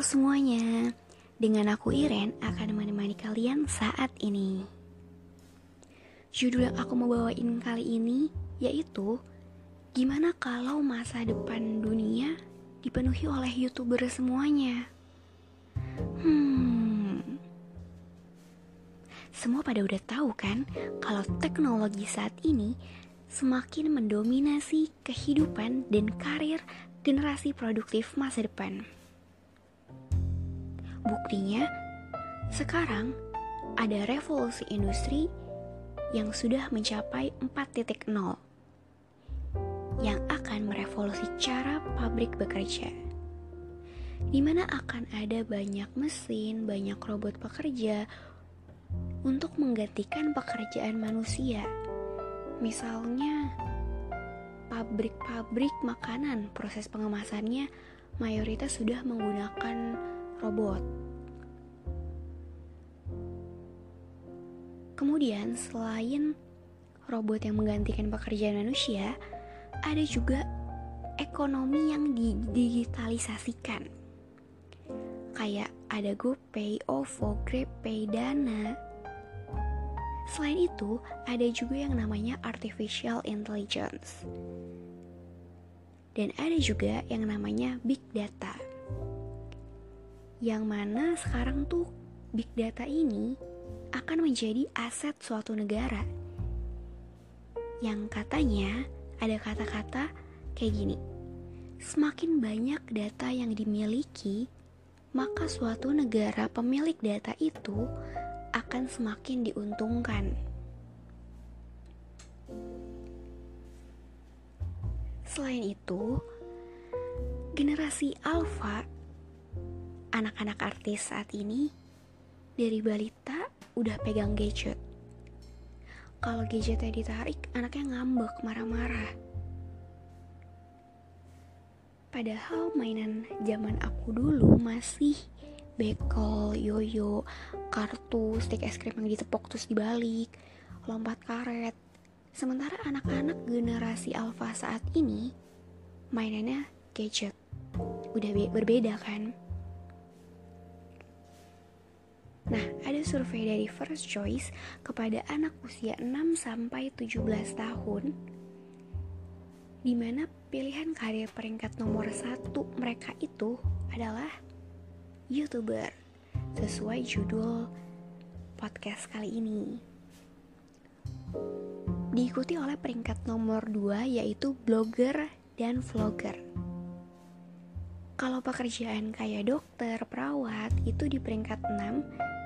Semuanya, dengan aku Iren akan menemani kalian saat ini. Judul yang aku mau bawain kali ini yaitu Gimana kalau masa depan dunia dipenuhi oleh youtuber semuanya? Hmm, semua pada udah tahu kan kalau teknologi saat ini semakin mendominasi kehidupan dan karir generasi produktif masa depan. Buktinya, sekarang ada revolusi industri yang sudah mencapai 4.0 yang akan merevolusi cara pabrik bekerja. Di mana akan ada banyak mesin, banyak robot pekerja untuk menggantikan pekerjaan manusia. Misalnya, pabrik-pabrik makanan, proses pengemasannya mayoritas sudah menggunakan robot. Kemudian, selain robot yang menggantikan pekerjaan manusia, ada juga ekonomi yang didigitalisasikan. Kayak ada GoPay, OVO, GrabPay, Dana. Selain itu, ada juga yang namanya artificial intelligence. Dan ada juga yang namanya big data yang mana sekarang tuh big data ini akan menjadi aset suatu negara. Yang katanya ada kata-kata kayak gini. Semakin banyak data yang dimiliki, maka suatu negara pemilik data itu akan semakin diuntungkan. Selain itu, generasi alpha anak-anak artis saat ini dari balita udah pegang gadget. Kalau gadgetnya ditarik, anaknya ngambek, marah-marah. Padahal mainan zaman aku dulu masih bekel, yoyo, kartu, stick es krim yang ditepok terus dibalik, lompat karet. Sementara anak-anak generasi alpha saat ini mainannya gadget. Udah berbeda kan? Nah, ada survei dari First Choice kepada anak usia 6 sampai 17 tahun di mana pilihan karir peringkat nomor satu mereka itu adalah YouTuber sesuai judul podcast kali ini. Diikuti oleh peringkat nomor 2 yaitu blogger dan vlogger. Kalau pekerjaan kayak dokter, perawat itu di peringkat 6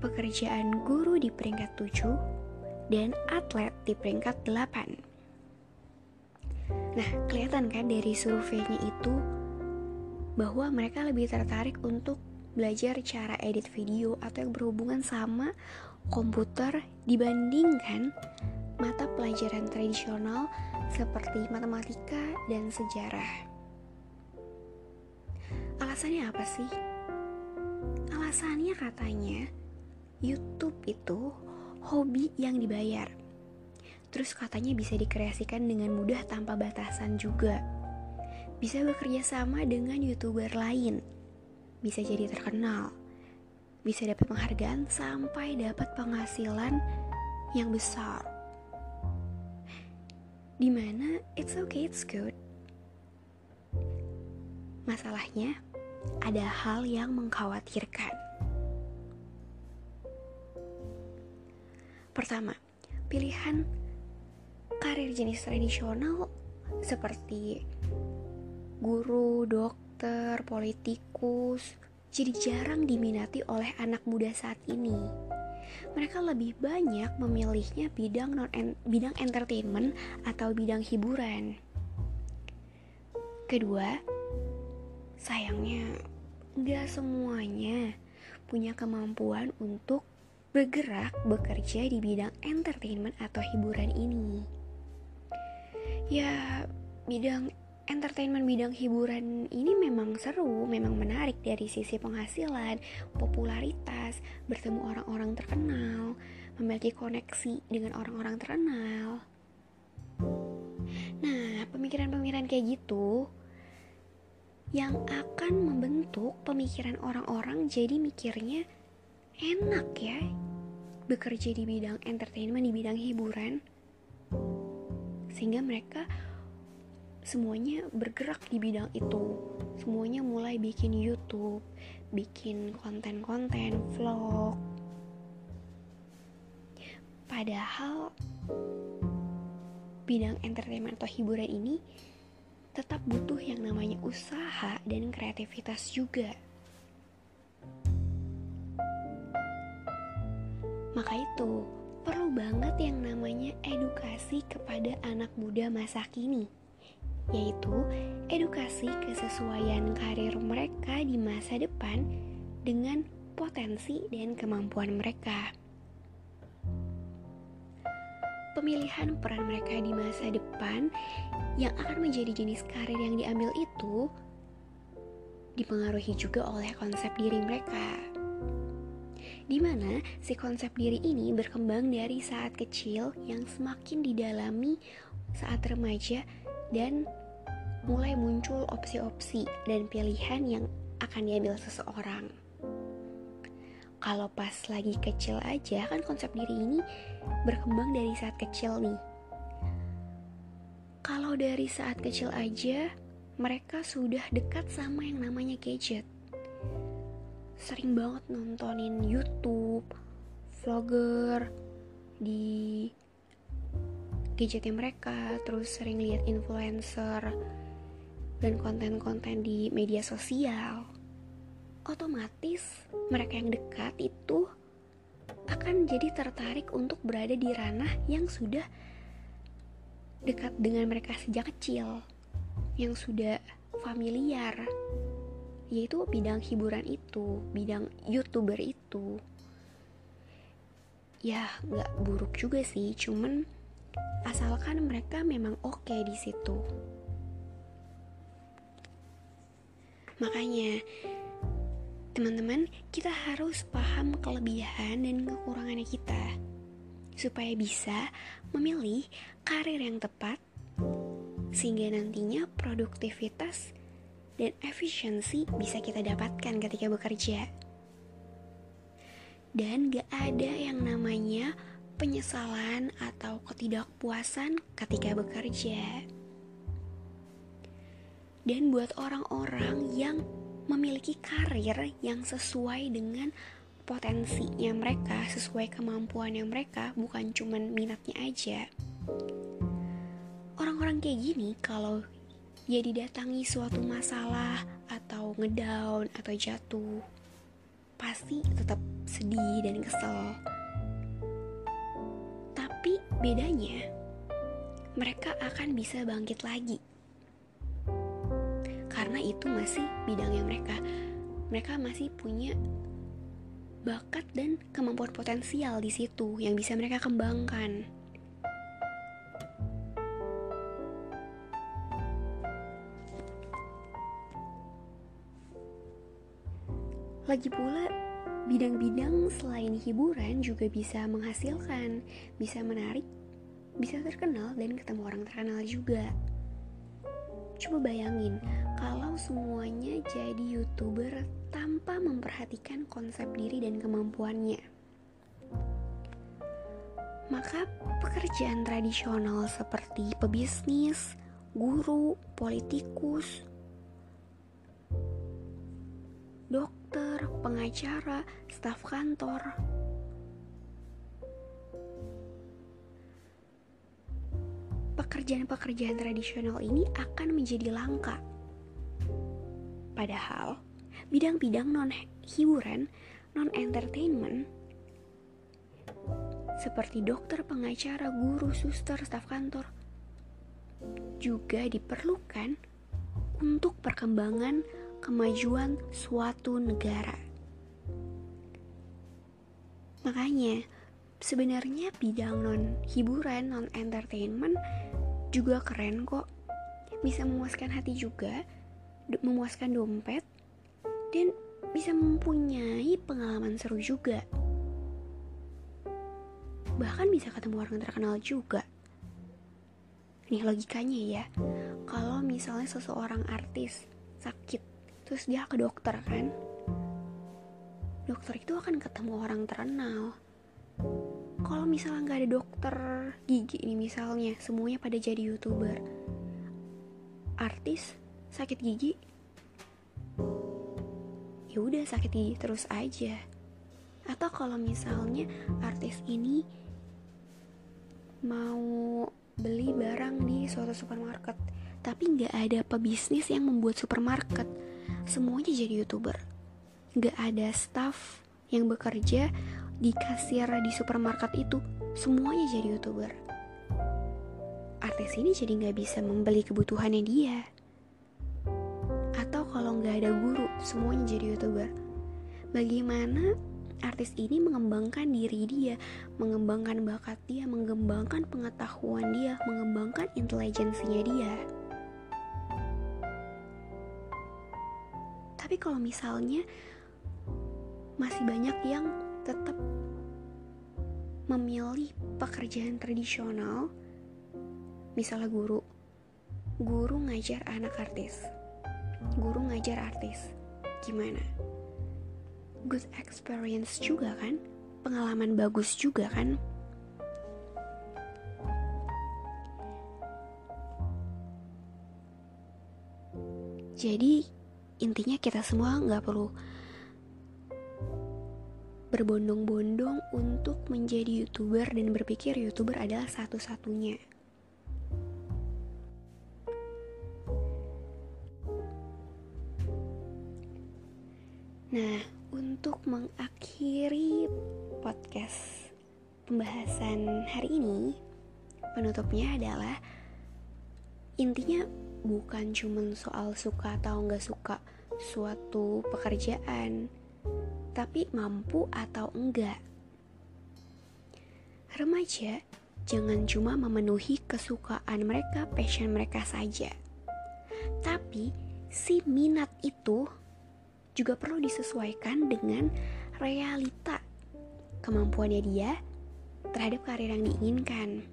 pekerjaan guru di peringkat 7 dan atlet di peringkat 8. Nah, kelihatan kan dari surveinya itu bahwa mereka lebih tertarik untuk belajar cara edit video atau yang berhubungan sama komputer dibandingkan mata pelajaran tradisional seperti matematika dan sejarah. Alasannya apa sih? Alasannya katanya YouTube itu hobi yang dibayar. Terus katanya bisa dikreasikan dengan mudah tanpa batasan juga. Bisa bekerja sama dengan YouTuber lain. Bisa jadi terkenal. Bisa dapat penghargaan sampai dapat penghasilan yang besar. Di mana it's okay, it's good. Masalahnya, ada hal yang mengkhawatirkan. Pertama, pilihan karir jenis tradisional seperti guru, dokter, politikus jadi jarang diminati oleh anak muda saat ini. Mereka lebih banyak memilihnya bidang non en bidang entertainment atau bidang hiburan. Kedua, sayangnya gak semuanya punya kemampuan untuk bergerak bekerja di bidang entertainment atau hiburan ini. Ya, bidang entertainment bidang hiburan ini memang seru, memang menarik dari sisi penghasilan, popularitas, bertemu orang-orang terkenal, memiliki koneksi dengan orang-orang terkenal. Nah, pemikiran-pemikiran kayak gitu yang akan membentuk pemikiran orang-orang jadi mikirnya enak ya bekerja di bidang entertainment, di bidang hiburan. Sehingga mereka semuanya bergerak di bidang itu. Semuanya mulai bikin YouTube, bikin konten-konten, vlog. Padahal bidang entertainment atau hiburan ini tetap butuh yang namanya usaha dan kreativitas juga. Maka itu, perlu banget yang namanya edukasi kepada anak muda masa kini, yaitu edukasi kesesuaian karir mereka di masa depan dengan potensi dan kemampuan mereka. Pemilihan peran mereka di masa depan yang akan menjadi jenis karir yang diambil itu dipengaruhi juga oleh konsep diri mereka di mana si konsep diri ini berkembang dari saat kecil yang semakin didalami saat remaja dan mulai muncul opsi-opsi dan pilihan yang akan diambil seseorang. Kalau pas lagi kecil aja kan konsep diri ini berkembang dari saat kecil nih. Kalau dari saat kecil aja mereka sudah dekat sama yang namanya gadget sering banget nontonin YouTube, vlogger di gadgetnya mereka, terus sering lihat influencer dan konten-konten di media sosial. Otomatis mereka yang dekat itu akan jadi tertarik untuk berada di ranah yang sudah dekat dengan mereka sejak kecil, yang sudah familiar yaitu bidang hiburan itu, bidang youtuber itu. Ya, nggak buruk juga sih, cuman asalkan mereka memang oke okay di situ. Makanya, teman-teman, kita harus paham kelebihan dan kekurangannya kita supaya bisa memilih karir yang tepat sehingga nantinya produktivitas dan efisiensi bisa kita dapatkan ketika bekerja. Dan gak ada yang namanya penyesalan atau ketidakpuasan ketika bekerja. Dan buat orang-orang yang memiliki karir yang sesuai dengan potensinya mereka, sesuai kemampuannya mereka, bukan cuman minatnya aja. Orang-orang kayak gini kalau ya didatangi suatu masalah atau ngedown atau jatuh pasti tetap sedih dan kesel. Tapi bedanya mereka akan bisa bangkit lagi. Karena itu masih bidangnya mereka. Mereka masih punya bakat dan kemampuan potensial di situ yang bisa mereka kembangkan Lagi pula, bidang-bidang selain hiburan juga bisa menghasilkan, bisa menarik, bisa terkenal dan ketemu orang terkenal juga. Coba bayangin, kalau semuanya jadi youtuber tanpa memperhatikan konsep diri dan kemampuannya. Maka pekerjaan tradisional seperti pebisnis, guru, politikus, dokter, pengacara, staf kantor. Pekerjaan-pekerjaan tradisional ini akan menjadi langka. Padahal, bidang-bidang non-hiburan, non-entertainment, seperti dokter, pengacara, guru, suster, staf kantor, juga diperlukan untuk perkembangan kemajuan suatu negara. Makanya, sebenarnya bidang non hiburan, non entertainment juga keren kok. Bisa memuaskan hati juga, memuaskan dompet, dan bisa mempunyai pengalaman seru juga. Bahkan bisa ketemu orang terkenal juga. Nih logikanya ya, kalau misalnya seseorang artis sakit, terus dia ke dokter kan, dokter itu akan ketemu orang terkenal. Kalau misalnya nggak ada dokter gigi ini misalnya semuanya pada jadi youtuber. Artis sakit gigi ya udah sakit gigi terus aja. Atau kalau misalnya artis ini mau beli barang di suatu supermarket tapi nggak ada pebisnis yang membuat supermarket semuanya jadi youtuber. Gak ada staff yang bekerja di kasir di supermarket itu. Semuanya jadi youtuber. Artis ini jadi nggak bisa membeli kebutuhannya dia. Atau kalau nggak ada guru semuanya jadi youtuber. Bagaimana artis ini mengembangkan diri dia mengembangkan bakat dia mengembangkan pengetahuan dia mengembangkan intelijensinya dia tapi kalau misalnya masih banyak yang tetap memilih pekerjaan tradisional misalnya guru guru ngajar anak artis. Guru ngajar artis. Gimana? Good experience juga kan? Pengalaman bagus juga kan? Jadi intinya kita semua nggak perlu berbondong-bondong untuk menjadi youtuber dan berpikir youtuber adalah satu-satunya. Nah, untuk mengakhiri podcast pembahasan hari ini, penutupnya adalah intinya bukan cuma soal suka atau nggak suka suatu pekerjaan, tapi mampu atau enggak. Remaja jangan cuma memenuhi kesukaan mereka, passion mereka saja. Tapi si minat itu juga perlu disesuaikan dengan realita kemampuannya dia terhadap karir yang diinginkan.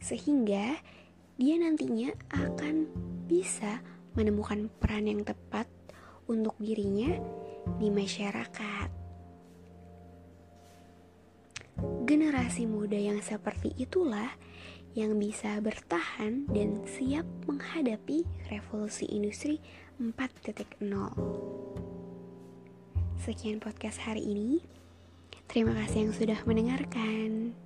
Sehingga dia nantinya akan bisa menemukan peran yang tepat untuk dirinya di masyarakat. Generasi muda yang seperti itulah yang bisa bertahan dan siap menghadapi revolusi industri 4.0. Sekian podcast hari ini. Terima kasih yang sudah mendengarkan.